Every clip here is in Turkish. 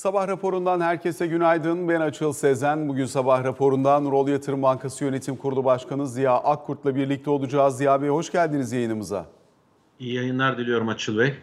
Sabah raporundan herkese günaydın. Ben Açıl Sezen. Bugün sabah raporundan Rol Yatırım Bankası Yönetim Kurulu Başkanı Ziya Akkurt'la birlikte olacağız. Ziya Bey hoş geldiniz yayınımıza. İyi yayınlar diliyorum Açıl Bey.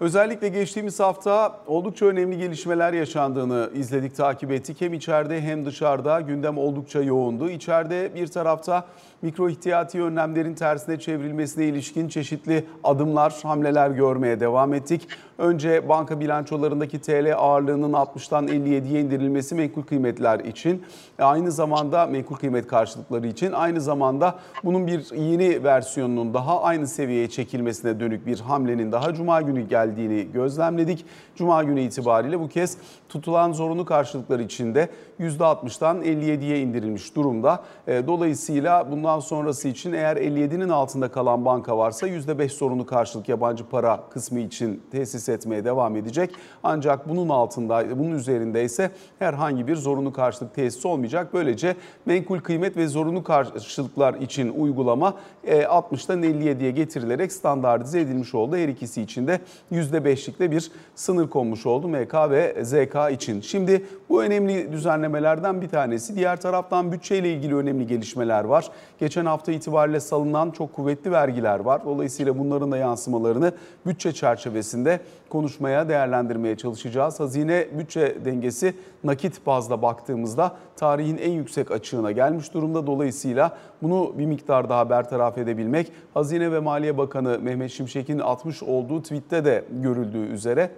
Özellikle geçtiğimiz hafta oldukça önemli gelişmeler yaşandığını izledik, takip ettik. Hem içeride hem dışarıda gündem oldukça yoğundu. İçeride bir tarafta mikro ihtiyati önlemlerin tersine çevrilmesine ilişkin çeşitli adımlar, hamleler görmeye devam ettik. Önce banka bilançolarındaki TL ağırlığının 60'tan 57'ye indirilmesi menkul kıymetler için, aynı zamanda menkul kıymet karşılıkları için, aynı zamanda bunun bir yeni versiyonunun daha aynı seviyeye çekilmesine dönük bir hamlenin daha Cuma günü geldiğini gözlemledik. Cuma günü itibariyle bu kez tutulan zorunlu karşılıklar içinde %60'dan 57'ye indirilmiş durumda. E, dolayısıyla bundan sonrası için eğer 57'nin altında kalan banka varsa %5 zorunlu karşılık yabancı para kısmı için tesis etmeye devam edecek. Ancak bunun altında, bunun üzerinde ise herhangi bir zorunlu karşılık tesisi olmayacak. Böylece menkul kıymet ve zorunlu karşılıklar için uygulama 60'tan e, 57'ye getirilerek standartize edilmiş oldu. Her ikisi için de %5'likte bir sınır konmuş oldu MK ve ZK için. Şimdi bu önemli düzenlemelerden bir tanesi. Diğer taraftan bütçeyle ilgili önemli gelişmeler var. Geçen hafta itibariyle salınan çok kuvvetli vergiler var. Dolayısıyla bunların da yansımalarını bütçe çerçevesinde konuşmaya, değerlendirmeye çalışacağız. Hazine bütçe dengesi nakit bazda baktığımızda tarihin en yüksek açığına gelmiş durumda. Dolayısıyla bunu bir miktar daha bertaraf edebilmek Hazine ve Maliye Bakanı Mehmet Şimşek'in atmış olduğu tweette de görüldüğü üzere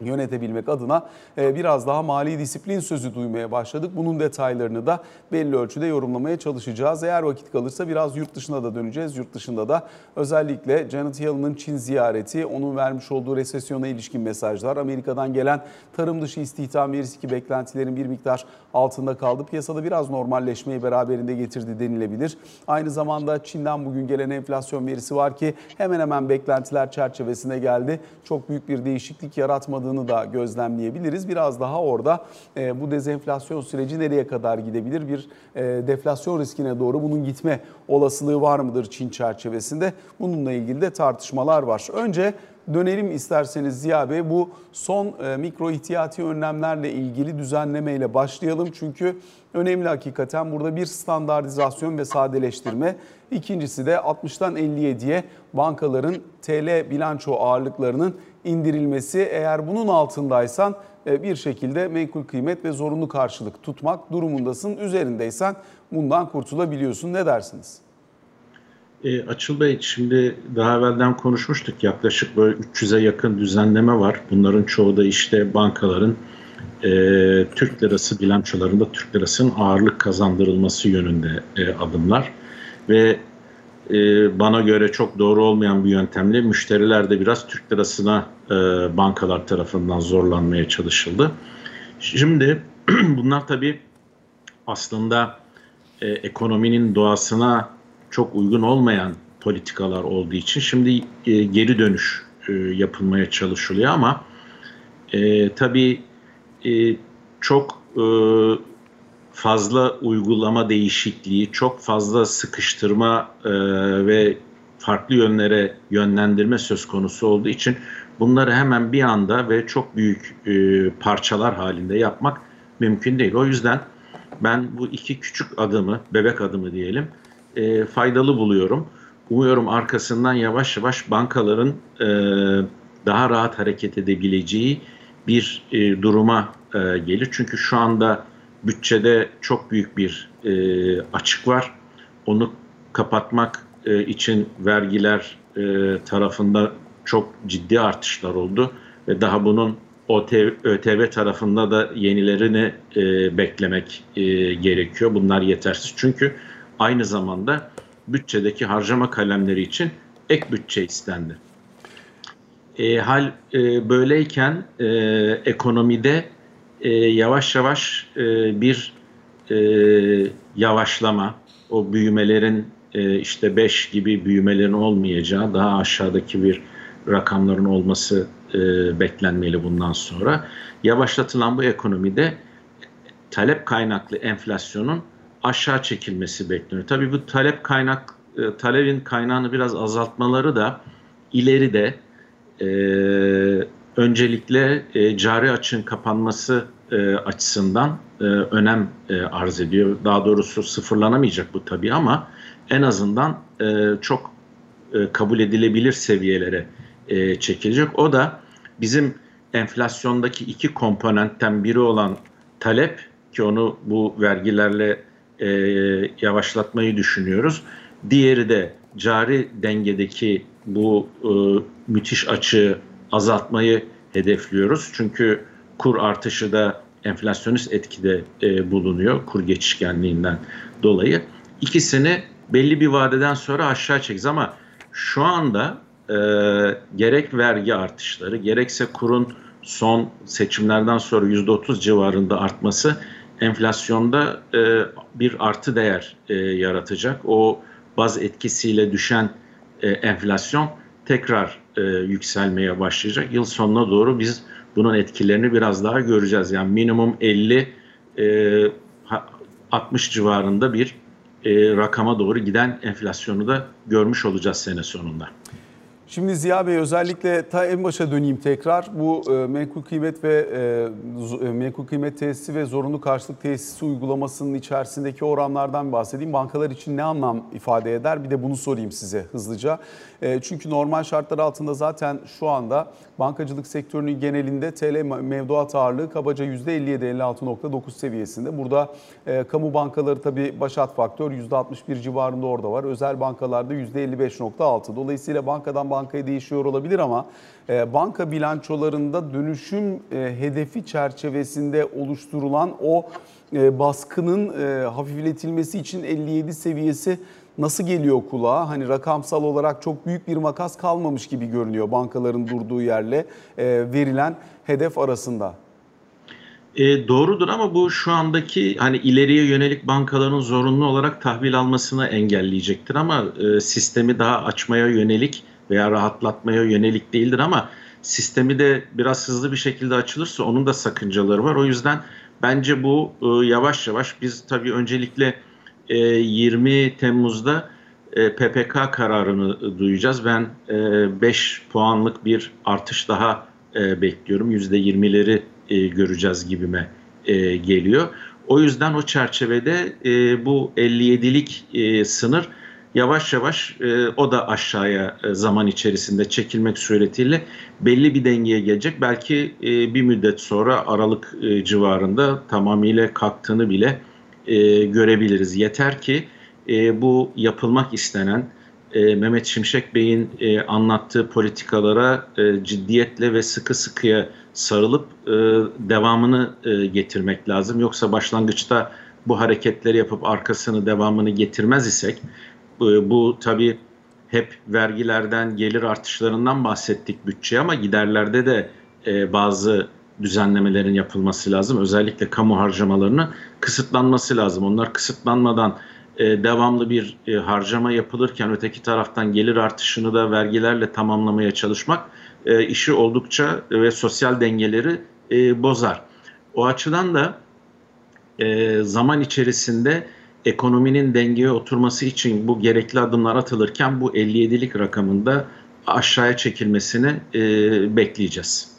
yönetebilmek adına e, biraz daha mali disiplin sözü duymaya başladık. Bunun detaylarını da belli ölçüde yorumlamaya çalışacağız. Eğer vakit kalırsa biraz yurt dışına da döneceğiz. Yurt dışında da özellikle Janet Yellen'ın Çin ziyareti, onun vermiş olduğu resesyona ilişkin mesajlar, Amerika'dan gelen tarım dışı istihdam verisi ki beklentilerin bir miktar altında kaldı. Piyasada biraz normalleşmeyi beraberinde getirdi denilebilir. Aynı zamanda Çin'den bugün gelen enflasyon verisi var ki hemen hemen beklentiler çerçevesine geldi. Çok büyük bir değişiklik yaratmadı olmadığını da gözlemleyebiliriz. Biraz daha orada e, bu dezenflasyon süreci nereye kadar gidebilir? Bir e, deflasyon riskine doğru bunun gitme olasılığı var mıdır Çin çerçevesinde? Bununla ilgili de tartışmalar var. Önce dönelim isterseniz Ziya Bey bu son e, mikro ihtiyati önlemlerle ilgili düzenlemeyle başlayalım. Çünkü önemli hakikaten burada bir standartizasyon ve sadeleştirme. İkincisi de 60'tan 57'ye bankaların TL bilanço ağırlıklarının indirilmesi. Eğer bunun altındaysan e, bir şekilde menkul kıymet ve zorunlu karşılık tutmak durumundasın. Üzerindeysen bundan kurtulabiliyorsun. Ne dersiniz? E, Açıl Bey şimdi daha evvelden konuşmuştuk yaklaşık böyle 300'e yakın düzenleme var. Bunların çoğu da işte bankaların e, Türk lirası bilançolarında Türk lirasının ağırlık kazandırılması yönünde e, adımlar. Ve e, bana göre çok doğru olmayan bir yöntemle müşteriler de biraz Türk lirasına e, bankalar tarafından zorlanmaya çalışıldı. Şimdi bunlar tabii aslında e, ekonominin doğasına çok uygun olmayan politikalar olduğu için şimdi e, geri dönüş e, yapılmaya çalışılıyor ama e, tabii e, çok e, fazla uygulama değişikliği, çok fazla sıkıştırma e, ve farklı yönlere yönlendirme söz konusu olduğu için bunları hemen bir anda ve çok büyük e, parçalar halinde yapmak mümkün değil. O yüzden ben bu iki küçük adımı, bebek adımı diyelim, e, faydalı buluyorum. Umuyorum arkasından yavaş yavaş bankaların e, daha rahat hareket edebileceği bir e, duruma e, gelir. Çünkü şu anda bütçede çok büyük bir e, açık var. Onu kapatmak e, için vergiler e, tarafında çok ciddi artışlar oldu ve daha bunun OTV, ÖTV tarafında da yenilerini e, beklemek e, gerekiyor. Bunlar yetersiz çünkü aynı zamanda bütçedeki harcama kalemleri için ek bütçe istendi. E, hal e, böyleyken e, ekonomide e, yavaş yavaş e, bir e, yavaşlama, o büyümelerin e, işte 5 gibi büyümelerin olmayacağı, daha aşağıdaki bir rakamların olması e, beklenmeli bundan sonra. Yavaşlatılan bu ekonomide talep kaynaklı enflasyonun aşağı çekilmesi bekleniyor. Tabii bu talep kaynak e, talebin kaynağını biraz azaltmaları da ileride e, öncelikle e, cari açığın kapanması e, açısından e, önem e, arz ediyor. Daha doğrusu sıfırlanamayacak bu tabii ama en azından e, çok e, kabul edilebilir seviyelere e, çekilecek. O da bizim enflasyondaki iki komponentten biri olan talep ki onu bu vergilerle e, yavaşlatmayı düşünüyoruz. Diğeri de cari dengedeki bu e, müthiş açığı azaltmayı hedefliyoruz. Çünkü kur artışı da enflasyonist etkide e, bulunuyor kur geçişkenliğinden dolayı. İkisini belli bir vadeden sonra aşağı çekeceğiz ama şu anda e, gerek vergi artışları gerekse kurun son seçimlerden sonra %30 civarında artması enflasyonda e, bir artı değer e, yaratacak. O baz etkisiyle düşen e, enflasyon tekrar e, yükselmeye başlayacak. Yıl sonuna doğru biz bunun etkilerini biraz daha göreceğiz. Yani minimum 50 e, 60 civarında bir e, rakama doğru giden enflasyonu da görmüş olacağız sene sonunda. Şimdi Ziya Bey özellikle ta en başa döneyim tekrar. Bu e, menkul kıymet ve e, e, menkul kıymet tesisi ve zorunlu karşılık tesisi uygulamasının içerisindeki oranlardan bahsedeyim. Bankalar için ne anlam ifade eder? Bir de bunu sorayım size hızlıca. E, çünkü normal şartlar altında zaten şu anda bankacılık sektörünün genelinde TL mevduat ağırlığı kabaca %57-56.9 seviyesinde. Burada e, kamu bankaları tabii başat faktör %61 civarında orada var. Özel bankalarda %55.6. Dolayısıyla bankadan bankaya değişiyor olabilir ama e, banka bilançolarında dönüşüm e, hedefi çerçevesinde oluşturulan o e, baskının hafifletilmesi için 57 seviyesi nasıl geliyor kulağa? Hani rakamsal olarak çok büyük bir makas kalmamış gibi görünüyor bankaların durduğu yerle verilen hedef arasında. E, doğrudur ama bu şu andaki hani ileriye yönelik bankaların zorunlu olarak tahvil almasını engelleyecektir ama e, sistemi daha açmaya yönelik veya rahatlatmaya yönelik değildir ama sistemi de biraz hızlı bir şekilde açılırsa onun da sakıncaları var. O yüzden bence bu e, yavaş yavaş biz tabii öncelikle 20 e, Temmuz'da e, PPK kararını duyacağız. Ben 5 puanlık bir artış daha bekliyorum. %20'leri göreceğiz gibime geliyor. O yüzden o çerçevede bu 57'lik sınır yavaş yavaş e, o da aşağıya e, zaman içerisinde çekilmek suretiyle belli bir dengeye gelecek. Belki e, bir müddet sonra Aralık e, civarında tamamıyla kalktığını bile e, görebiliriz. Yeter ki e, bu yapılmak istenen e, Mehmet Şimşek Bey'in e, anlattığı politikalara e, ciddiyetle ve sıkı sıkıya sarılıp e, devamını e, getirmek lazım. Yoksa başlangıçta bu hareketleri yapıp arkasını devamını getirmez isek bu tabii hep vergilerden, gelir artışlarından bahsettik bütçe ama giderlerde de e, bazı düzenlemelerin yapılması lazım. Özellikle kamu harcamalarının kısıtlanması lazım. Onlar kısıtlanmadan e, devamlı bir e, harcama yapılırken öteki taraftan gelir artışını da vergilerle tamamlamaya çalışmak e, işi oldukça ve sosyal dengeleri e, bozar. O açıdan da e, zaman içerisinde ekonominin dengeye oturması için bu gerekli adımlar atılırken bu 57'lik rakamında aşağıya çekilmesini e, bekleyeceğiz.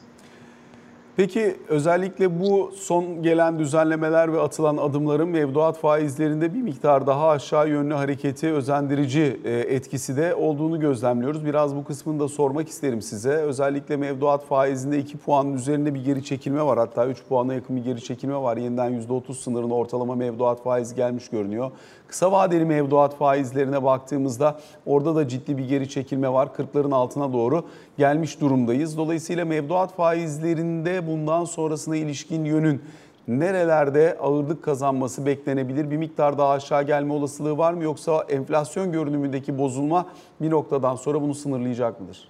Peki özellikle bu son gelen düzenlemeler ve atılan adımların mevduat faizlerinde bir miktar daha aşağı yönlü hareketi özendirici e, etkisi de olduğunu gözlemliyoruz. Biraz bu kısmını da sormak isterim size. Özellikle mevduat faizinde 2 puanın üzerinde bir geri çekilme var. Hatta 3 puana yakın bir geri çekilme var. Yeniden %30 sınırına ortalama mevduat faizi gelmiş görünüyor. Kısa vadeli mevduat faizlerine baktığımızda orada da ciddi bir geri çekilme var. 40'ların altına doğru gelmiş durumdayız. Dolayısıyla mevduat faizlerinde bundan sonrasına ilişkin yönün nerelerde ağırlık kazanması beklenebilir? Bir miktar daha aşağı gelme olasılığı var mı yoksa enflasyon görünümündeki bozulma bir noktadan sonra bunu sınırlayacak mıdır?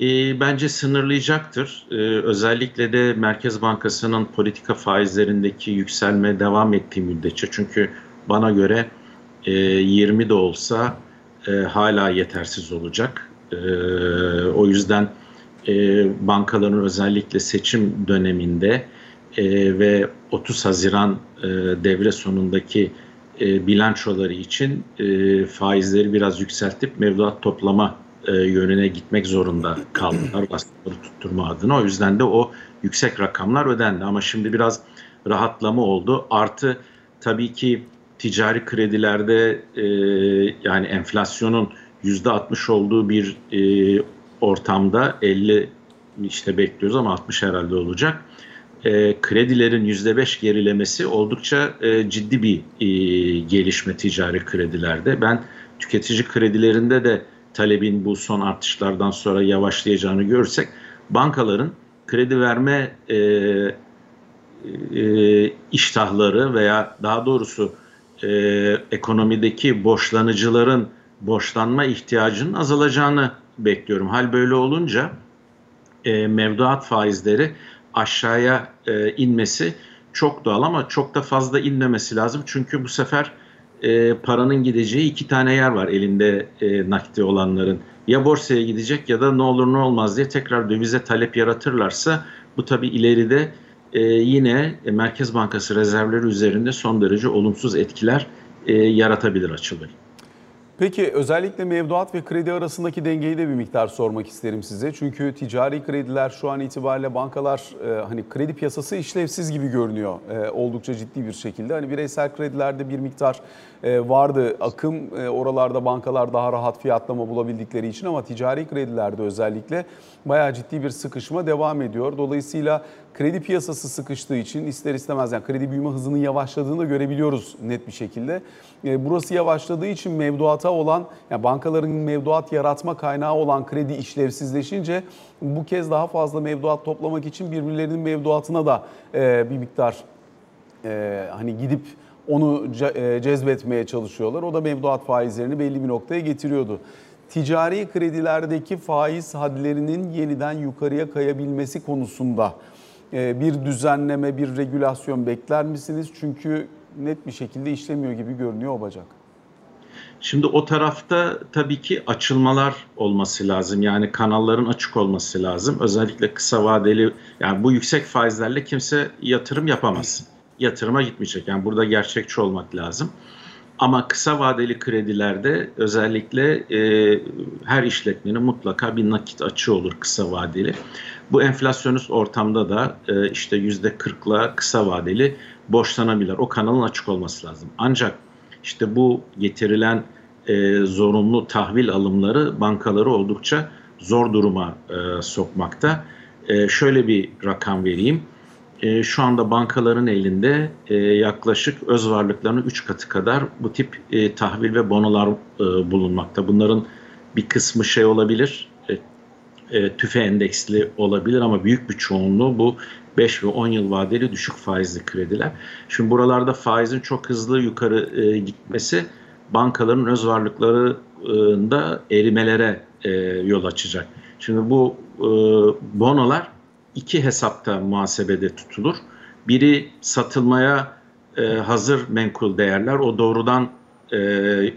E, bence sınırlayacaktır. E, özellikle de Merkez Bankası'nın politika faizlerindeki yükselme devam ettiği müddetçe. Çünkü bana göre e, 20 de olsa e, hala yetersiz olacak. E, o yüzden e, bankaların özellikle seçim döneminde e, ve 30 Haziran e, devre sonundaki e, bilançoları için e, faizleri biraz yükseltip mevduat toplama e, yönüne gitmek zorunda kaldılar baskıları tutturma adına. O yüzden de o yüksek rakamlar ödendi. Ama şimdi biraz rahatlama oldu. Artı tabii ki ticari kredilerde e, yani enflasyonun yüzde 60 olduğu bir e, ortamda 50 işte bekliyoruz ama 60 herhalde olacak. E, kredilerin yüzde 5 gerilemesi oldukça e, ciddi bir e, gelişme ticari kredilerde. Ben tüketici kredilerinde de talebin bu son artışlardan sonra yavaşlayacağını görürsek bankaların kredi verme e, e, iştahları veya daha doğrusu e, ekonomideki borçlanıcıların borçlanma ihtiyacının azalacağını bekliyorum. Hal böyle olunca e, mevduat faizleri aşağıya e, inmesi çok doğal ama çok da fazla inmemesi lazım. Çünkü bu sefer e, paranın gideceği iki tane yer var elinde e, nakdi olanların. Ya borsaya gidecek ya da ne olur ne olmaz diye tekrar dövize talep yaratırlarsa bu tabi ileride e, yine Merkez Bankası rezervleri üzerinde son derece olumsuz etkiler e, yaratabilir Açıl Bey. Peki özellikle mevduat ve kredi arasındaki dengeyi de bir miktar sormak isterim size. Çünkü ticari krediler şu an itibariyle bankalar e, hani kredi piyasası işlevsiz gibi görünüyor e, oldukça ciddi bir şekilde. Hani bireysel kredilerde bir miktar e, vardı akım e, oralarda bankalar daha rahat fiyatlama bulabildikleri için ama ticari kredilerde özellikle bayağı ciddi bir sıkışma devam ediyor. Dolayısıyla kredi piyasası sıkıştığı için ister istemez yani kredi büyüme hızının yavaşladığını da görebiliyoruz net bir şekilde. E, burası yavaşladığı için mevduata olan yani bankaların mevduat yaratma kaynağı olan kredi işlevsizleşince bu kez daha fazla mevduat toplamak için birbirlerinin mevduatına da e, bir miktar e, hani gidip onu cezbetmeye çalışıyorlar. O da mevduat faizlerini belli bir noktaya getiriyordu ticari kredilerdeki faiz hadlerinin yeniden yukarıya kayabilmesi konusunda bir düzenleme, bir regülasyon bekler misiniz? Çünkü net bir şekilde işlemiyor gibi görünüyor o bacak. Şimdi o tarafta tabii ki açılmalar olması lazım. Yani kanalların açık olması lazım. Özellikle kısa vadeli yani bu yüksek faizlerle kimse yatırım yapamaz. Yatırıma gitmeyecek. Yani burada gerçekçi olmak lazım. Ama kısa vadeli kredilerde özellikle e, her işletmenin mutlaka bir nakit açığı olur kısa vadeli. Bu enflasyonist ortamda da e, işte yüzde kırkla kısa vadeli borçlanabilir. O kanalın açık olması lazım. Ancak işte bu getirilen e, zorunlu tahvil alımları bankaları oldukça zor duruma e, sokmakta. E, şöyle bir rakam vereyim. E, şu anda bankaların elinde e, yaklaşık öz varlıklarının 3 katı kadar bu tip e, tahvil ve bonolar e, bulunmakta. Bunların bir kısmı şey olabilir, e, tüfe endeksli olabilir ama büyük bir çoğunluğu bu 5 ve 10 yıl vadeli düşük faizli krediler. Şimdi buralarda faizin çok hızlı yukarı e, gitmesi bankaların öz varlıklarında erimelere e, yol açacak. Şimdi bu e, bonolar iki hesapta muhasebede tutulur. Biri satılmaya e, hazır menkul değerler. O doğrudan e,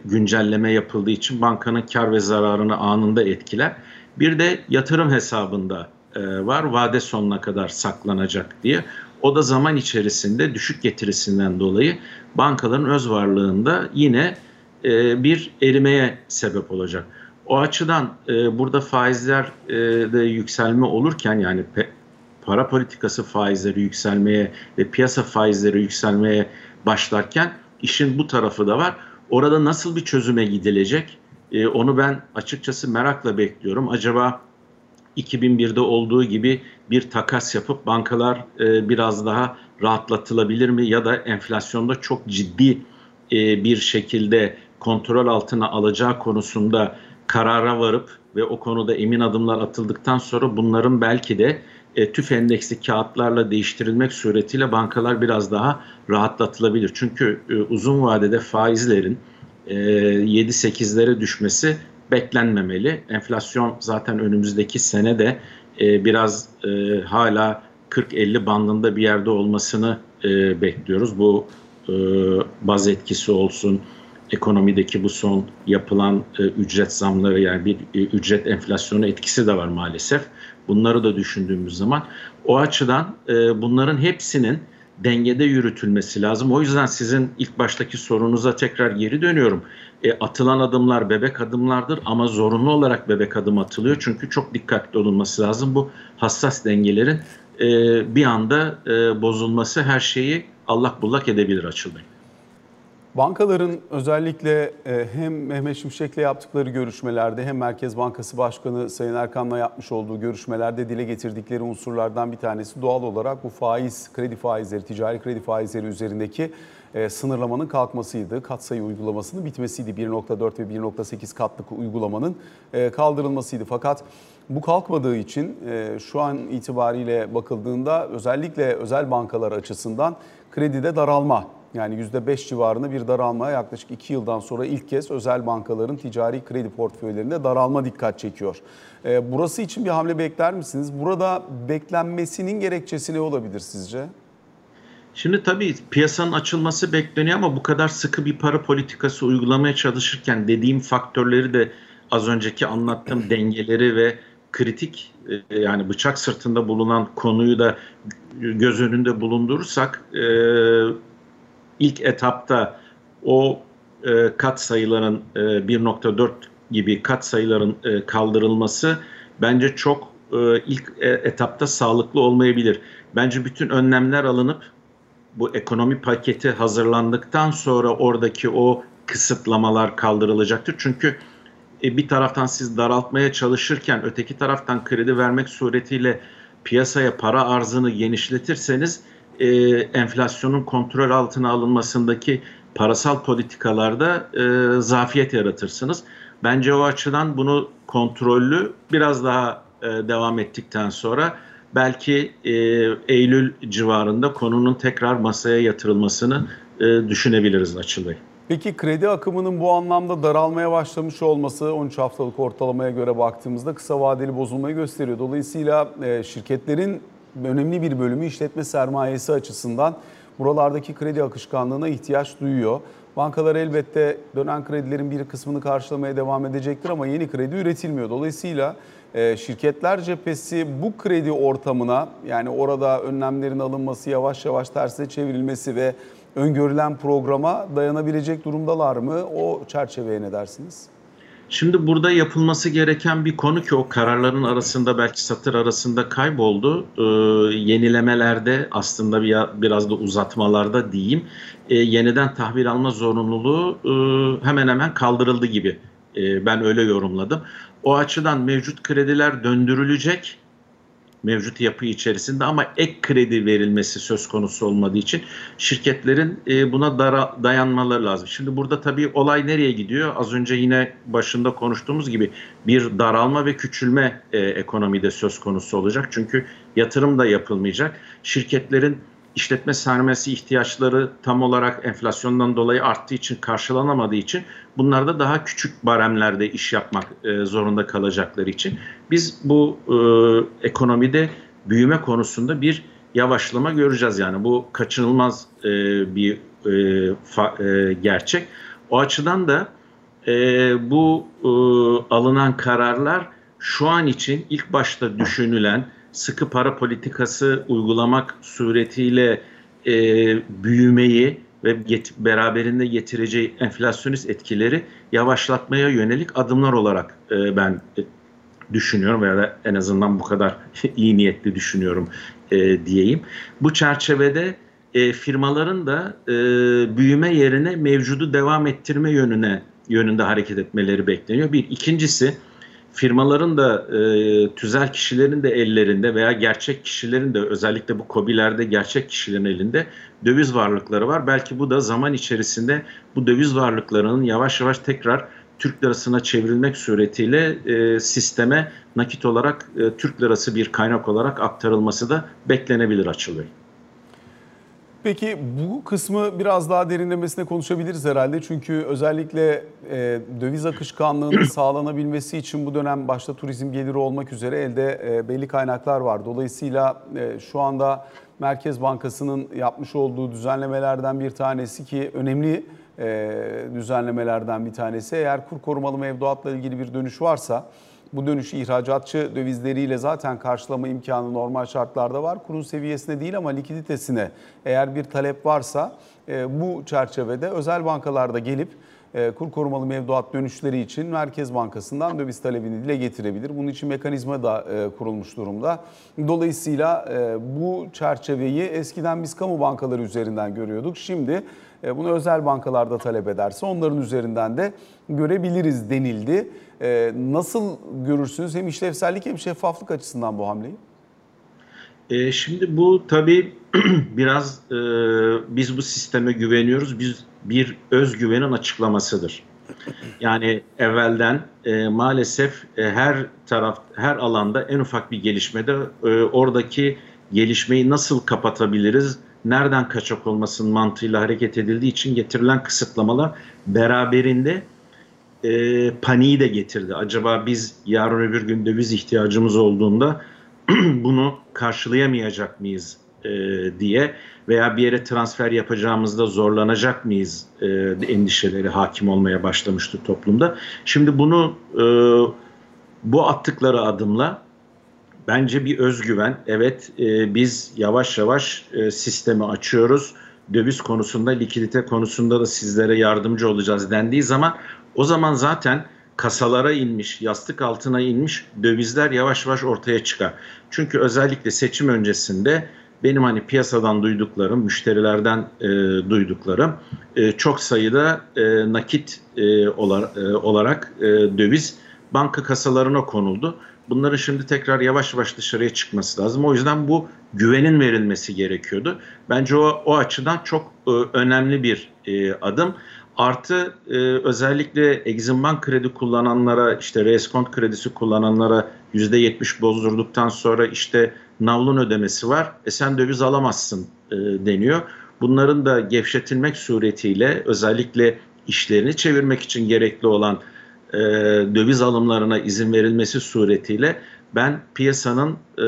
güncelleme yapıldığı için bankanın kar ve zararını anında etkiler. Bir de yatırım hesabında e, var vade sonuna kadar saklanacak diye. O da zaman içerisinde düşük getirisinden dolayı bankaların öz varlığında yine e, bir erimeye sebep olacak. O açıdan e, burada faizler e, de yükselme olurken yani para politikası faizleri yükselmeye ve piyasa faizleri yükselmeye başlarken işin bu tarafı da var. Orada nasıl bir çözüme gidilecek? E, onu ben açıkçası merakla bekliyorum. Acaba 2001'de olduğu gibi bir takas yapıp bankalar e, biraz daha rahatlatılabilir mi? Ya da enflasyonda çok ciddi e, bir şekilde kontrol altına alacağı konusunda karara varıp ve o konuda emin adımlar atıldıktan sonra bunların belki de e, tüf endeksli kağıtlarla değiştirilmek suretiyle bankalar biraz daha rahatlatılabilir. Çünkü e, uzun vadede faizlerin 7-8'lere düşmesi beklenmemeli. Enflasyon zaten önümüzdeki sene de e, biraz e, hala 40-50 bandında bir yerde olmasını e, bekliyoruz. Bu e, baz etkisi olsun, ekonomideki bu son yapılan e, ücret zamları yani bir e, ücret enflasyonu etkisi de var maalesef. Bunları da düşündüğümüz zaman o açıdan e, bunların hepsinin dengede yürütülmesi lazım. O yüzden sizin ilk baştaki sorunuza tekrar geri dönüyorum. E, atılan adımlar bebek adımlardır ama zorunlu olarak bebek adım atılıyor. Çünkü çok dikkatli olunması lazım. Bu hassas dengelerin e, bir anda e, bozulması her şeyi allak bullak edebilir Açıl Bey. Bankaların özellikle e, hem Mehmet Şimşek'le yaptıkları görüşmelerde hem Merkez Bankası Başkanı Sayın Erkan'la yapmış olduğu görüşmelerde dile getirdikleri unsurlardan bir tanesi doğal olarak bu faiz, kredi faizleri, ticari kredi faizleri üzerindeki e, sınırlamanın kalkmasıydı. Katsayı uygulamasının bitmesiydi. 1.4 ve 1.8 katlık uygulamanın e, kaldırılmasıydı. Fakat bu kalkmadığı için şu an itibariyle bakıldığında özellikle özel bankalar açısından kredide daralma yani %5 civarında bir daralmaya yaklaşık 2 yıldan sonra ilk kez özel bankaların ticari kredi portföylerinde daralma dikkat çekiyor. Burası için bir hamle bekler misiniz? Burada beklenmesinin gerekçesi ne olabilir sizce? Şimdi tabii piyasanın açılması bekleniyor ama bu kadar sıkı bir para politikası uygulamaya çalışırken dediğim faktörleri de az önceki anlattığım dengeleri ve kritik yani bıçak sırtında bulunan konuyu da göz önünde bulundurursak ilk etapta o e, kat sayıların e, 1.4 gibi kat sayıların e, kaldırılması bence çok e, ilk e, etapta sağlıklı olmayabilir. Bence bütün önlemler alınıp bu ekonomi paketi hazırlandıktan sonra oradaki o kısıtlamalar kaldırılacaktır. Çünkü e, bir taraftan siz daraltmaya çalışırken öteki taraftan kredi vermek suretiyle piyasaya para arzını genişletirseniz e, enflasyonun kontrol altına alınmasındaki parasal politikalarda e, zafiyet yaratırsınız. Bence o açıdan bunu kontrollü biraz daha e, devam ettikten sonra belki e, Eylül civarında konunun tekrar masaya yatırılmasını e, düşünebiliriz Açıl. Peki kredi akımının bu anlamda daralmaya başlamış olması 13 haftalık ortalamaya göre baktığımızda kısa vadeli bozulmayı gösteriyor. Dolayısıyla e, şirketlerin önemli bir bölümü işletme sermayesi açısından buralardaki kredi akışkanlığına ihtiyaç duyuyor. Bankalar elbette dönen kredilerin bir kısmını karşılamaya devam edecektir ama yeni kredi üretilmiyor. Dolayısıyla e, şirketler cephesi bu kredi ortamına yani orada önlemlerin alınması, yavaş yavaş tersine çevrilmesi ve öngörülen programa dayanabilecek durumdalar mı? O çerçeveye ne dersiniz? Şimdi burada yapılması gereken bir konu ki o kararların arasında belki satır arasında kayboldu. Ee, yenilemelerde aslında bir, biraz da uzatmalarda diyeyim. E, yeniden tahvil alma zorunluluğu e, hemen hemen kaldırıldı gibi. E, ben öyle yorumladım. O açıdan mevcut krediler döndürülecek mevcut yapı içerisinde ama ek kredi verilmesi söz konusu olmadığı için şirketlerin e, buna dayanmaları lazım. Şimdi burada tabii olay nereye gidiyor? Az önce yine başında konuştuğumuz gibi bir daralma ve küçülme e, ekonomide söz konusu olacak. Çünkü yatırım da yapılmayacak. Şirketlerin işletme sermayesi ihtiyaçları tam olarak enflasyondan dolayı arttığı için karşılanamadığı için bunlar da daha küçük baremlerde iş yapmak e, zorunda kalacakları için biz bu e, ekonomide büyüme konusunda bir yavaşlama göreceğiz yani bu kaçınılmaz e, bir e, fa, e, gerçek. O açıdan da e, bu e, alınan kararlar şu an için ilk başta düşünülen sıkı para politikası uygulamak suretiyle e, büyümeyi ve get, beraberinde getireceği enflasyonist etkileri yavaşlatmaya yönelik adımlar olarak e, ben e, düşünüyorum veya en azından bu kadar iyi niyetli düşünüyorum e, diyeyim. Bu çerçevede e, firmaların da e, büyüme yerine mevcudu devam ettirme yönüne yönünde hareket etmeleri bekleniyor. Bir ikincisi firmaların da e, tüzel kişilerin de ellerinde veya gerçek kişilerin de özellikle bu COBİ'lerde gerçek kişilerin elinde döviz varlıkları var. Belki bu da zaman içerisinde bu döviz varlıklarının yavaş yavaş tekrar Türk lirasına çevrilmek suretiyle e, sisteme nakit olarak e, Türk lirası bir kaynak olarak aktarılması da beklenebilir açılıyor. Peki bu kısmı biraz daha derinlemesine konuşabiliriz herhalde. Çünkü özellikle e, döviz akışkanlığının sağlanabilmesi için bu dönem başta turizm geliri olmak üzere elde e, belli kaynaklar var. Dolayısıyla e, şu anda Merkez Bankası'nın yapmış olduğu düzenlemelerden bir tanesi ki önemli e, düzenlemelerden bir tanesi. Eğer kur korumalı mevduatla ilgili bir dönüş varsa Bu dönüşü ihracatçı dövizleriyle zaten karşılama imkanı normal şartlarda var. Kurun seviyesine değil ama likiditesine eğer bir talep varsa e, bu çerçevede özel bankalarda gelip kur korumalı mevduat dönüşleri için Merkez Bankası'ndan döviz talebini dile getirebilir. Bunun için mekanizma da e, kurulmuş durumda. Dolayısıyla e, bu çerçeveyi eskiden biz kamu bankaları üzerinden görüyorduk. Şimdi bunu özel bankalarda talep ederse onların üzerinden de görebiliriz denildi. Nasıl görürsünüz hem işlevsellik hem şeffaflık açısından bu hamleyi? E, şimdi bu tabii biraz e, biz bu sisteme güveniyoruz. Biz bir özgüvenin açıklamasıdır. Yani evvelden e, maalesef e, her taraf, her alanda en ufak bir gelişmede e, oradaki gelişmeyi nasıl kapatabiliriz, nereden kaçak olmasın mantığıyla hareket edildiği için getirilen kısıtlamalar beraberinde e, paniği de getirdi. Acaba biz yarın öbür gün döviz ihtiyacımız olduğunda bunu karşılayamayacak mıyız e, diye veya bir yere transfer yapacağımızda zorlanacak mıyız e, endişeleri hakim olmaya başlamıştı toplumda. Şimdi bunu e, bu attıkları adımla bence bir özgüven. Evet e, biz yavaş yavaş e, sistemi açıyoruz. Döviz konusunda, likidite konusunda da sizlere yardımcı olacağız dendiği zaman o zaman zaten kasalara inmiş, yastık altına inmiş dövizler yavaş yavaş ortaya çıkar. Çünkü özellikle seçim öncesinde benim hani piyasadan duyduklarım, müşterilerden e, duyduklarım e, çok sayıda e, nakit e, e, olarak e, döviz banka kasalarına konuldu. Bunların şimdi tekrar yavaş yavaş dışarıya çıkması lazım. O yüzden bu güvenin verilmesi gerekiyordu. Bence o, o açıdan çok e, önemli bir e, adım. Artı e, özellikle Exim Bank kredi kullananlara işte reskont kredisi kullananlara %70 bozdurduktan sonra işte navlun ödemesi var. E sen döviz alamazsın e, deniyor. Bunların da gevşetilmek suretiyle özellikle işlerini çevirmek için gerekli olan e, döviz alımlarına izin verilmesi suretiyle ben piyasanın e,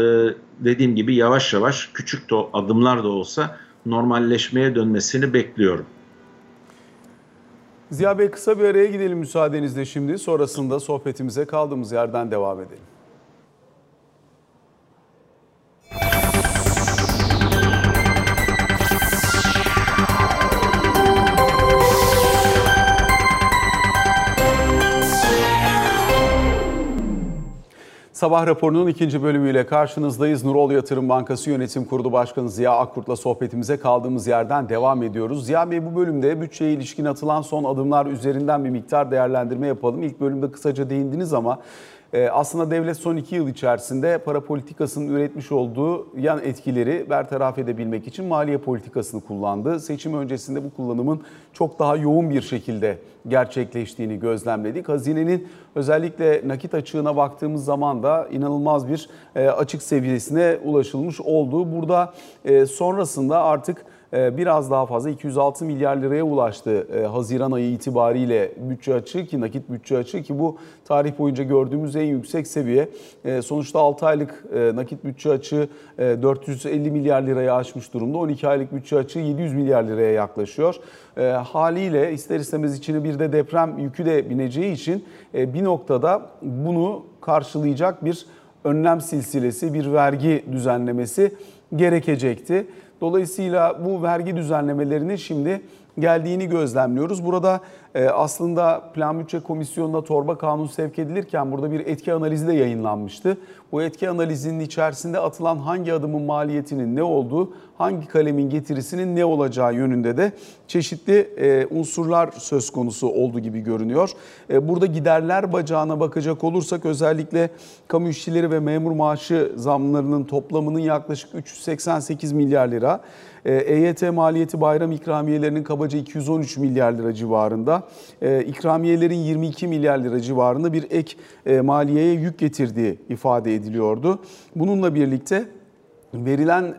dediğim gibi yavaş yavaş küçük de adımlar da olsa normalleşmeye dönmesini bekliyorum. Ziya Bey kısa bir araya gidelim müsaadenizle şimdi. Sonrasında sohbetimize kaldığımız yerden devam edelim. Sabah raporunun ikinci bölümüyle karşınızdayız. Nurol Yatırım Bankası Yönetim Kurulu Başkanı Ziya Akkurt'la sohbetimize kaldığımız yerden devam ediyoruz. Ziya Bey bu bölümde bütçeye ilişkin atılan son adımlar üzerinden bir miktar değerlendirme yapalım. İlk bölümde kısaca değindiniz ama aslında devlet son iki yıl içerisinde para politikasının üretmiş olduğu yan etkileri bertaraf edebilmek için maliye politikasını kullandı. Seçim öncesinde bu kullanımın çok daha yoğun bir şekilde gerçekleştiğini gözlemledik. Hazinenin özellikle nakit açığına baktığımız zaman da inanılmaz bir e, açık seviyesine ulaşılmış olduğu. Burada e, sonrasında artık ee, biraz daha fazla 206 milyar liraya ulaştı e, Haziran ayı itibariyle bütçe açığı ki nakit bütçe açığı ki bu tarih boyunca gördüğümüz en yüksek seviye. Ee, sonuçta 6 aylık e, nakit bütçe açığı 450 e, milyar liraya aşmış durumda. 12 aylık bütçe açığı 700 milyar liraya yaklaşıyor. Ee, haliyle ister istemez içine bir de deprem yükü de bineceği için bir noktada bunu karşılayacak bir önlem silsilesi, bir vergi düzenlemesi gerekecekti. Dolayısıyla bu vergi düzenlemelerini şimdi geldiğini gözlemliyoruz. Burada e, aslında Plan Bütçe Komisyonu'na torba kanun sevk edilirken burada bir etki analizi de yayınlanmıştı. Bu etki analizinin içerisinde atılan hangi adımın maliyetinin ne olduğu, hangi kalemin getirisinin ne olacağı yönünde de çeşitli e, unsurlar söz konusu olduğu gibi görünüyor. E, burada giderler bacağına bakacak olursak özellikle kamu işçileri ve memur maaşı zamlarının toplamının yaklaşık 388 milyar lira. EYT e maliyeti bayram ikramiyelerinin kabaca 213 milyar lira civarında. E, ikramiyelerin 22 milyar lira civarında bir ek e, maliyeye yük getirdiği ifade ediliyordu. Bununla birlikte verilen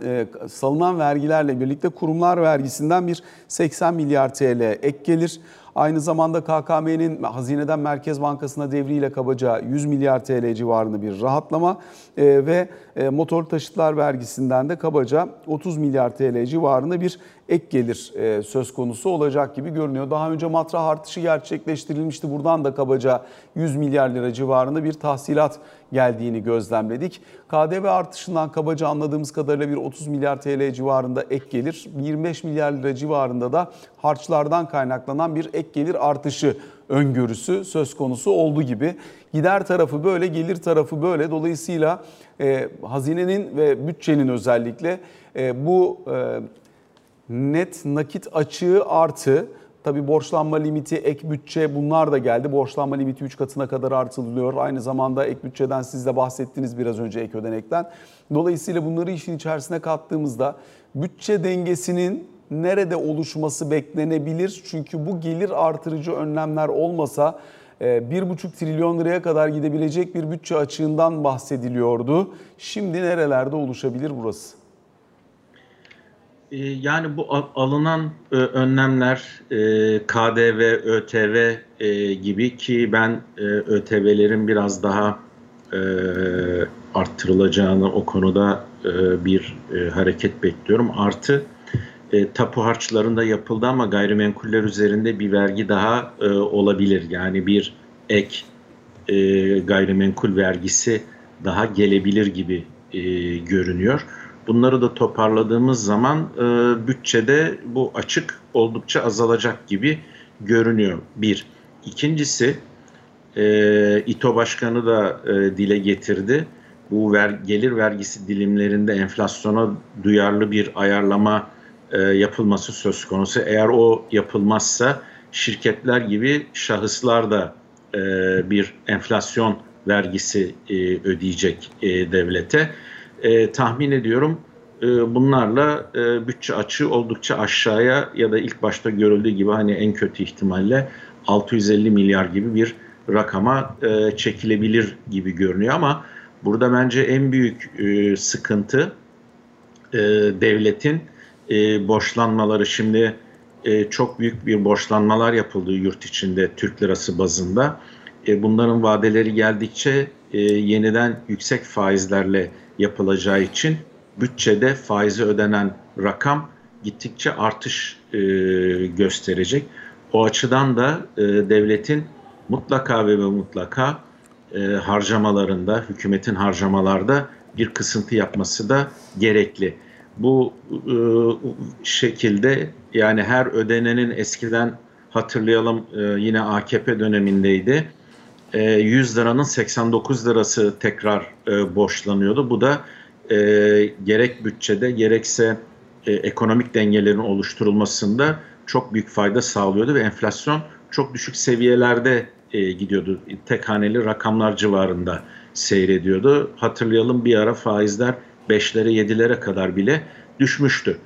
salınan vergilerle birlikte kurumlar vergisinden bir 80 milyar TL ek gelir. Aynı zamanda KKM'nin hazineden Merkez Bankası'na devriyle kabaca 100 milyar TL civarında bir rahatlama ve e, motor taşıtlar vergisinden de kabaca 30 milyar TL civarında bir ek gelir e, söz konusu olacak gibi görünüyor. Daha önce matrah artışı gerçekleştirilmişti. Buradan da kabaca 100 milyar lira civarında bir tahsilat geldiğini gözlemledik. KDV artışından kabaca anladığımız kadarıyla bir 30 milyar TL civarında ek gelir, 25 milyar lira civarında da harçlardan kaynaklanan bir ek gelir artışı öngörüsü söz konusu oldu gibi. Gider tarafı böyle, gelir tarafı böyle. Dolayısıyla e, hazinenin ve bütçenin özellikle e, bu e, net nakit açığı artı Tabii borçlanma limiti, ek bütçe bunlar da geldi. Borçlanma limiti 3 katına kadar artırılıyor. Aynı zamanda ek bütçeden siz de bahsettiniz biraz önce ek ödenekten. Dolayısıyla bunları işin içerisine kattığımızda bütçe dengesinin nerede oluşması beklenebilir? Çünkü bu gelir artırıcı önlemler olmasa 1,5 e, trilyon liraya kadar gidebilecek bir bütçe açığından bahsediliyordu. Şimdi nerelerde oluşabilir burası? Ee, yani bu alınan e, önlemler e, KDV, ÖTV e, gibi ki ben ÖTV'lerin biraz daha arttırılacağını o konuda bir hareket bekliyorum. Artı tapu harçlarında yapıldı ama gayrimenkuller üzerinde bir vergi daha olabilir. Yani bir ek gayrimenkul vergisi daha gelebilir gibi görünüyor. Bunları da toparladığımız zaman e, bütçede bu açık oldukça azalacak gibi görünüyor. Bir. İkincisi e, İTO Başkanı da e, dile getirdi. Bu ver, gelir vergisi dilimlerinde enflasyona duyarlı bir ayarlama e, yapılması söz konusu. Eğer o yapılmazsa şirketler gibi şahıslar da e, bir enflasyon vergisi e, ödeyecek devlete tahmin ediyorum bunlarla bütçe açığı oldukça aşağıya ya da ilk başta görüldüğü gibi hani en kötü ihtimalle 650 milyar gibi bir rakama çekilebilir gibi görünüyor ama burada bence en büyük sıkıntı devletin e, borçlanmaları şimdi e, çok büyük bir borçlanmalar yapıldı yurt içinde Türk lirası bazında. E, bunların vadeleri geldikçe e, yeniden yüksek faizlerle yapılacağı için bütçede faizi ödenen rakam gittikçe artış e, gösterecek. O açıdan da e, devletin mutlaka ve mutlaka e, harcamalarında, hükümetin harcamalarda bir kısıntı yapması da gerekli. Bu e, şekilde yani her ödenenin eskiden hatırlayalım e, yine AKP dönemindeydi. E, 100 liranın 89 lirası tekrar e, borçlanıyordu. Bu da e, gerek bütçede gerekse e, ekonomik dengelerin oluşturulmasında çok büyük fayda sağlıyordu ve enflasyon çok düşük seviyelerde e, gidiyordu. Tek haneli rakamlar civarında seyrediyordu. Hatırlayalım bir ara faizler 5'lere 7'lere kadar bile düşmüştü.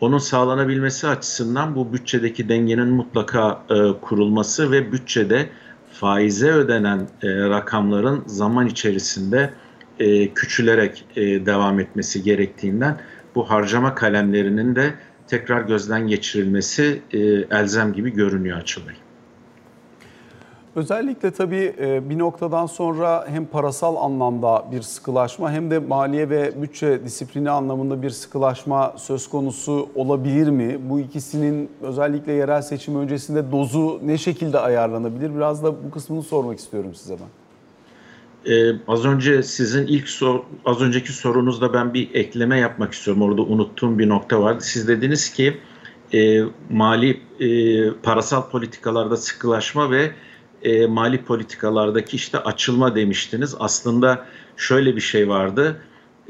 Onun sağlanabilmesi açısından bu bütçedeki dengenin mutlaka e, kurulması ve bütçede faize ödenen e, rakamların zaman içerisinde e, küçülerek e, devam etmesi gerektiğinden bu harcama kalemlerinin de tekrar gözden geçirilmesi e, elzem gibi görünüyor Açıl Bey. Özellikle tabii e, bir noktadan sonra hem parasal anlamda bir sıkılaşma hem de maliye ve bütçe disiplini anlamında bir sıkılaşma söz konusu olabilir mi? Bu ikisinin özellikle yerel seçim öncesinde dozu ne şekilde ayarlanabilir? Biraz da bu kısmını sormak istiyorum size ben. Ee, az önce sizin ilk sor, az önceki sorunuzda ben bir ekleme yapmak istiyorum. Orada unuttuğum bir nokta vardı. Siz dediniz ki e, mali e, parasal politikalarda sıkılaşma ve e, mali politikalardaki işte açılma demiştiniz. Aslında şöyle bir şey vardı.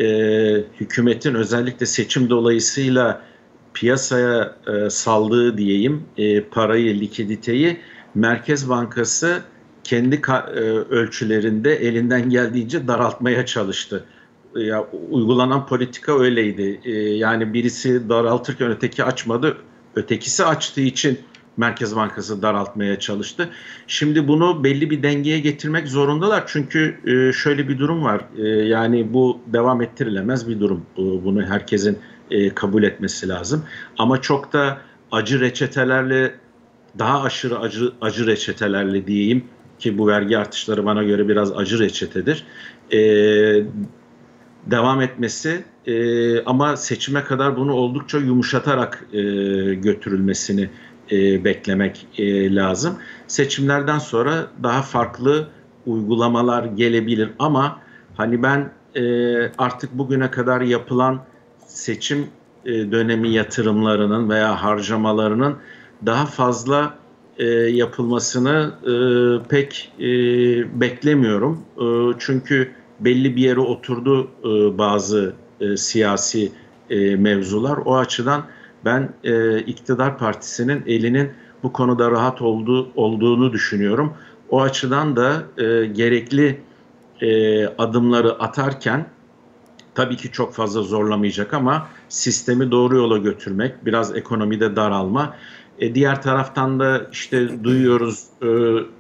E, hükümetin özellikle seçim dolayısıyla piyasaya e, saldığı diyeyim e, parayı, likiditeyi Merkez Bankası kendi e, ölçülerinde elinden geldiğince daraltmaya çalıştı. Ya uygulanan politika öyleydi. E, yani birisi daraltırken öteki açmadı. Ötekisi açtığı için Merkez Bankası daraltmaya çalıştı. Şimdi bunu belli bir dengeye getirmek zorundalar. Çünkü e, şöyle bir durum var. Yani bu devam ettirilemez bir durum. Bunu herkesin kabul etmesi lazım. Ama çok da acı reçetelerle daha aşırı acı, acı reçetelerle diyeyim ki bu vergi artışları bana göre biraz acı reçetedir. E, devam etmesi e, ama seçime kadar bunu oldukça yumuşatarak e, götürülmesini e, beklemek e, lazım. Seçimlerden sonra daha farklı uygulamalar gelebilir ama hani ben e, artık bugüne kadar yapılan seçim e, dönemi yatırımlarının veya harcamalarının daha fazla e, yapılmasını e, pek e, beklemiyorum. E, çünkü belli bir yere oturdu e, bazı e, siyasi e, mevzular. O açıdan ben e, iktidar partisinin elinin bu konuda rahat olduğu, olduğunu düşünüyorum. O açıdan da e, gerekli e, adımları atarken tabii ki çok fazla zorlamayacak ama sistemi doğru yola götürmek, biraz ekonomide daralma. E, diğer taraftan da işte duyuyoruz e,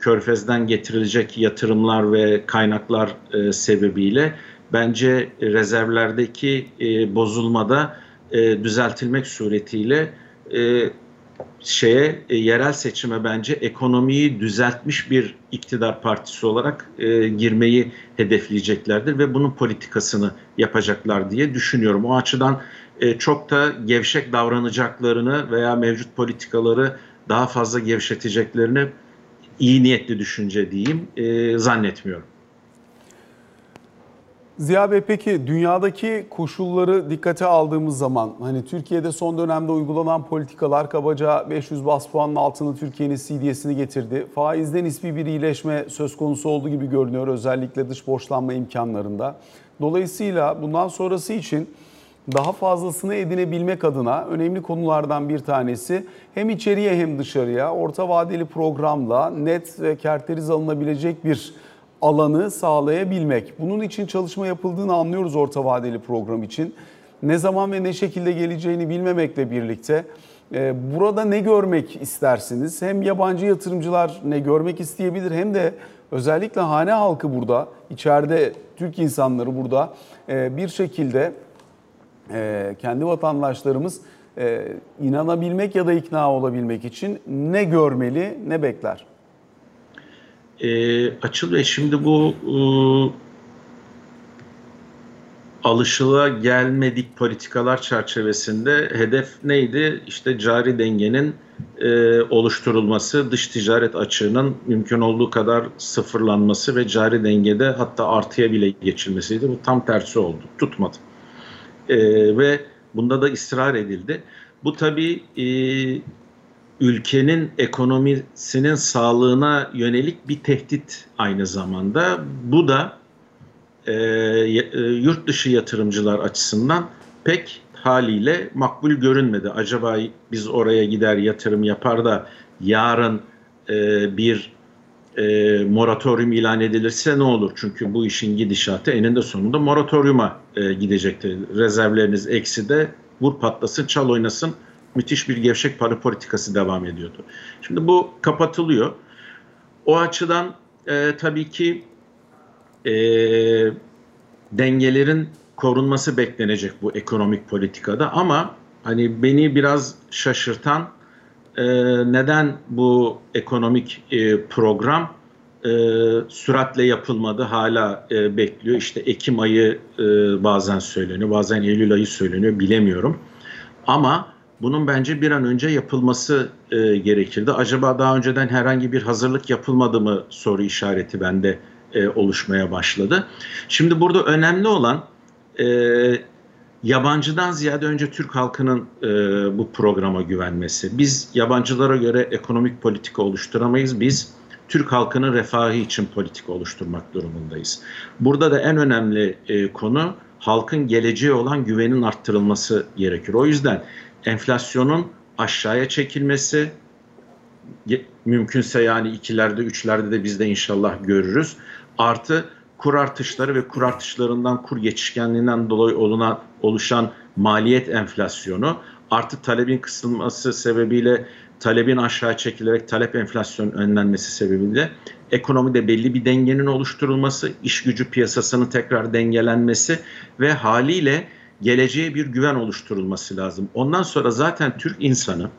Körfez'den getirilecek yatırımlar ve kaynaklar e, sebebiyle bence rezervlerdeki e, bozulmada e, düzeltilmek suretiyle e, şeye e, yerel seçime bence ekonomiyi düzeltmiş bir iktidar partisi olarak e, girmeyi hedefleyeceklerdir ve bunun politikasını yapacaklar diye düşünüyorum. O açıdan e, çok da gevşek davranacaklarını veya mevcut politikaları daha fazla gevşeteceklerini iyi niyetli düşünce diyeyim e, zannetmiyorum. Ziya Bey peki dünyadaki koşulları dikkate aldığımız zaman hani Türkiye'de son dönemde uygulanan politikalar kabaca 500 bas puanın altını Türkiye'nin CDS'ini getirdi. Faizde nispi bir iyileşme söz konusu olduğu gibi görünüyor özellikle dış borçlanma imkanlarında. Dolayısıyla bundan sonrası için daha fazlasını edinebilmek adına önemli konulardan bir tanesi hem içeriye hem dışarıya orta vadeli programla net ve kerteriz alınabilecek bir alanı sağlayabilmek. Bunun için çalışma yapıldığını anlıyoruz orta vadeli program için. Ne zaman ve ne şekilde geleceğini bilmemekle birlikte e, burada ne görmek istersiniz? Hem yabancı yatırımcılar ne görmek isteyebilir hem de özellikle hane halkı burada, içeride Türk insanları burada e, bir şekilde e, kendi vatandaşlarımız inanabilmek ya da ikna olabilmek için ne görmeli, ne bekler? E, açılıyor. Şimdi bu e, alışıla gelmedik politikalar çerçevesinde hedef neydi? İşte cari dengenin e, oluşturulması, dış ticaret açığının mümkün olduğu kadar sıfırlanması ve cari dengede hatta artıya bile geçilmesiydi. Bu tam tersi oldu. Tutmadı. E, ve bunda da ısrar edildi. Bu tabii e, ülkenin ekonomisinin sağlığına yönelik bir tehdit aynı zamanda. Bu da e, e, yurt dışı yatırımcılar açısından pek haliyle makbul görünmedi. Acaba biz oraya gider yatırım yapar da yarın e, bir e, moratorium ilan edilirse ne olur? Çünkü bu işin gidişatı eninde sonunda moratoriuma e, gidecektir. Rezervleriniz eksi de vur patlasın çal oynasın müthiş bir gevşek para politikası devam ediyordu. Şimdi bu kapatılıyor. O açıdan e, tabii ki e, dengelerin korunması beklenecek bu ekonomik politikada ama hani beni biraz şaşırtan e, neden bu ekonomik e, program e, süratle yapılmadı hala e, bekliyor. İşte Ekim ayı e, bazen söyleniyor bazen Eylül ayı söyleniyor bilemiyorum. Ama bunun bence bir an önce yapılması e, gerekirdi. Acaba daha önceden herhangi bir hazırlık yapılmadı mı soru işareti bende e, oluşmaya başladı. Şimdi burada önemli olan e, yabancıdan ziyade önce Türk halkının e, bu programa güvenmesi. Biz yabancılara göre ekonomik politika oluşturamayız. Biz Türk halkının refahı için politika oluşturmak durumundayız. Burada da en önemli e, konu halkın geleceğe olan güvenin arttırılması gerekir. O yüzden enflasyonun aşağıya çekilmesi mümkünse yani ikilerde üçlerde de biz de inşallah görürüz. Artı kur artışları ve kur artışlarından kur geçişkenliğinden dolayı olunan, oluşan maliyet enflasyonu artı talebin kısılması sebebiyle talebin aşağı çekilerek talep enflasyonun önlenmesi sebebiyle ekonomide belli bir dengenin oluşturulması, iş gücü piyasasının tekrar dengelenmesi ve haliyle geleceğe bir güven oluşturulması lazım. Ondan sonra zaten Türk insanı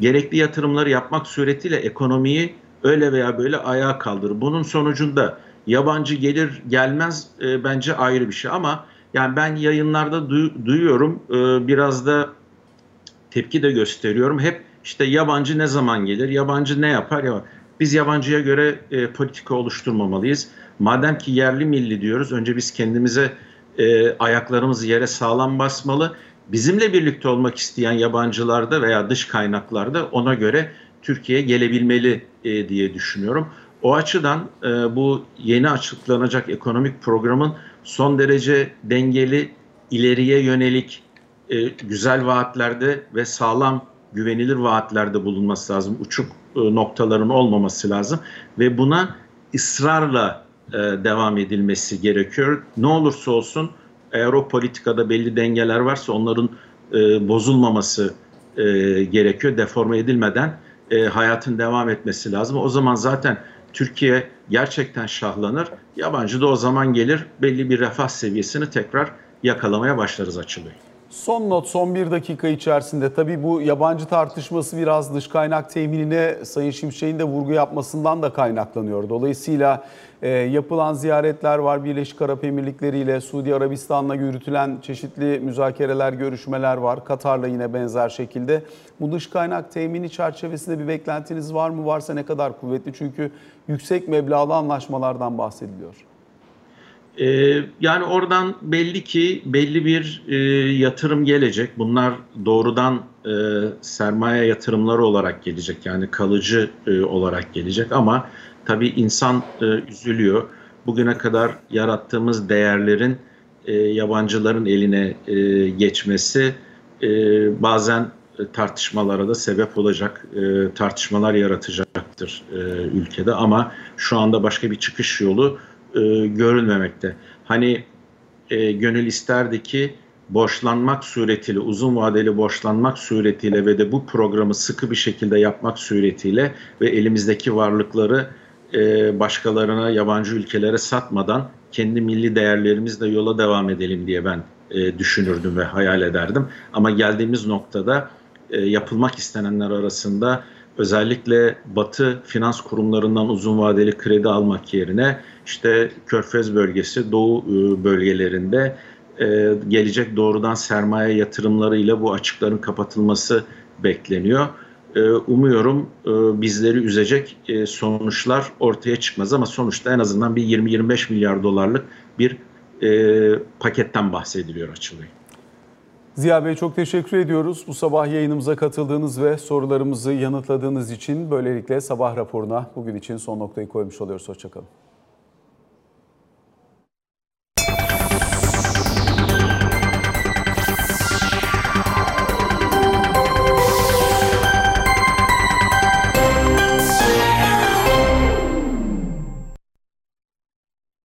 gerekli yatırımları yapmak suretiyle ekonomiyi öyle veya böyle ayağa kaldırır. Bunun sonucunda yabancı gelir gelmez e, bence ayrı bir şey ama yani ben yayınlarda duy- duyuyorum e, biraz da tepki de gösteriyorum. Hep işte yabancı ne zaman gelir, yabancı ne yapar ya biz yabancıya göre e, politika oluşturmamalıyız. Madem ki yerli milli diyoruz, önce biz kendimize e, ayaklarımız yere sağlam basmalı. Bizimle birlikte olmak isteyen yabancılarda veya dış kaynaklarda ona göre Türkiye'ye gelebilmeli e, diye düşünüyorum. O açıdan e, bu yeni açıklanacak ekonomik programın son derece dengeli, ileriye yönelik e, güzel vaatlerde ve sağlam, güvenilir vaatlerde bulunması lazım. Uçuk e, noktaların olmaması lazım ve buna ısrarla e, devam edilmesi gerekiyor. Ne olursa olsun eğer o politikada belli dengeler varsa onların e, bozulmaması e, gerekiyor. Deforme edilmeden hayatın devam etmesi lazım. O zaman zaten Türkiye gerçekten şahlanır. Yabancı da o zaman gelir belli bir refah seviyesini tekrar yakalamaya başlarız açılıyor. Son not son bir dakika içerisinde tabii bu yabancı tartışması biraz dış kaynak teminine Sayın Şimşek'in de vurgu yapmasından da kaynaklanıyor. Dolayısıyla e, yapılan ziyaretler var Birleşik Arap Emirlikleri ile Suudi Arabistan'la yürütülen çeşitli müzakereler, görüşmeler var. Katar'la yine benzer şekilde. Bu dış kaynak temini çerçevesinde bir beklentiniz var mı? Varsa ne kadar kuvvetli? Çünkü yüksek meblağlı anlaşmalardan bahsediliyor. Ee, yani oradan belli ki belli bir e, yatırım gelecek. Bunlar doğrudan e, sermaye yatırımları olarak gelecek. Yani kalıcı e, olarak gelecek ama tabii insan e, üzülüyor. Bugüne kadar yarattığımız değerlerin e, yabancıların eline e, geçmesi e, bazen e, tartışmalara da sebep olacak, e, tartışmalar yaratacaktır e, ülkede ama şu anda başka bir çıkış yolu e, görülmemekte. Hani e, gönül isterdi ki borçlanmak suretiyle, uzun vadeli borçlanmak suretiyle ve de bu programı sıkı bir şekilde yapmak suretiyle ve elimizdeki varlıkları e, başkalarına, yabancı ülkelere satmadan kendi milli değerlerimizle yola devam edelim diye ben e, düşünürdüm ve hayal ederdim. Ama geldiğimiz noktada e, yapılmak istenenler arasında özellikle Batı finans kurumlarından uzun vadeli kredi almak yerine işte Körfez bölgesi, Doğu bölgelerinde gelecek doğrudan sermaye yatırımlarıyla bu açıkların kapatılması bekleniyor. E, umuyorum bizleri üzecek sonuçlar ortaya çıkmaz ama sonuçta en azından bir 20-25 milyar dolarlık bir paketten bahsediliyor açılıyor. Ziya Bey çok teşekkür ediyoruz. Bu sabah yayınımıza katıldığınız ve sorularımızı yanıtladığınız için böylelikle sabah raporuna bugün için son noktayı koymuş oluyoruz. Hoşçakalın.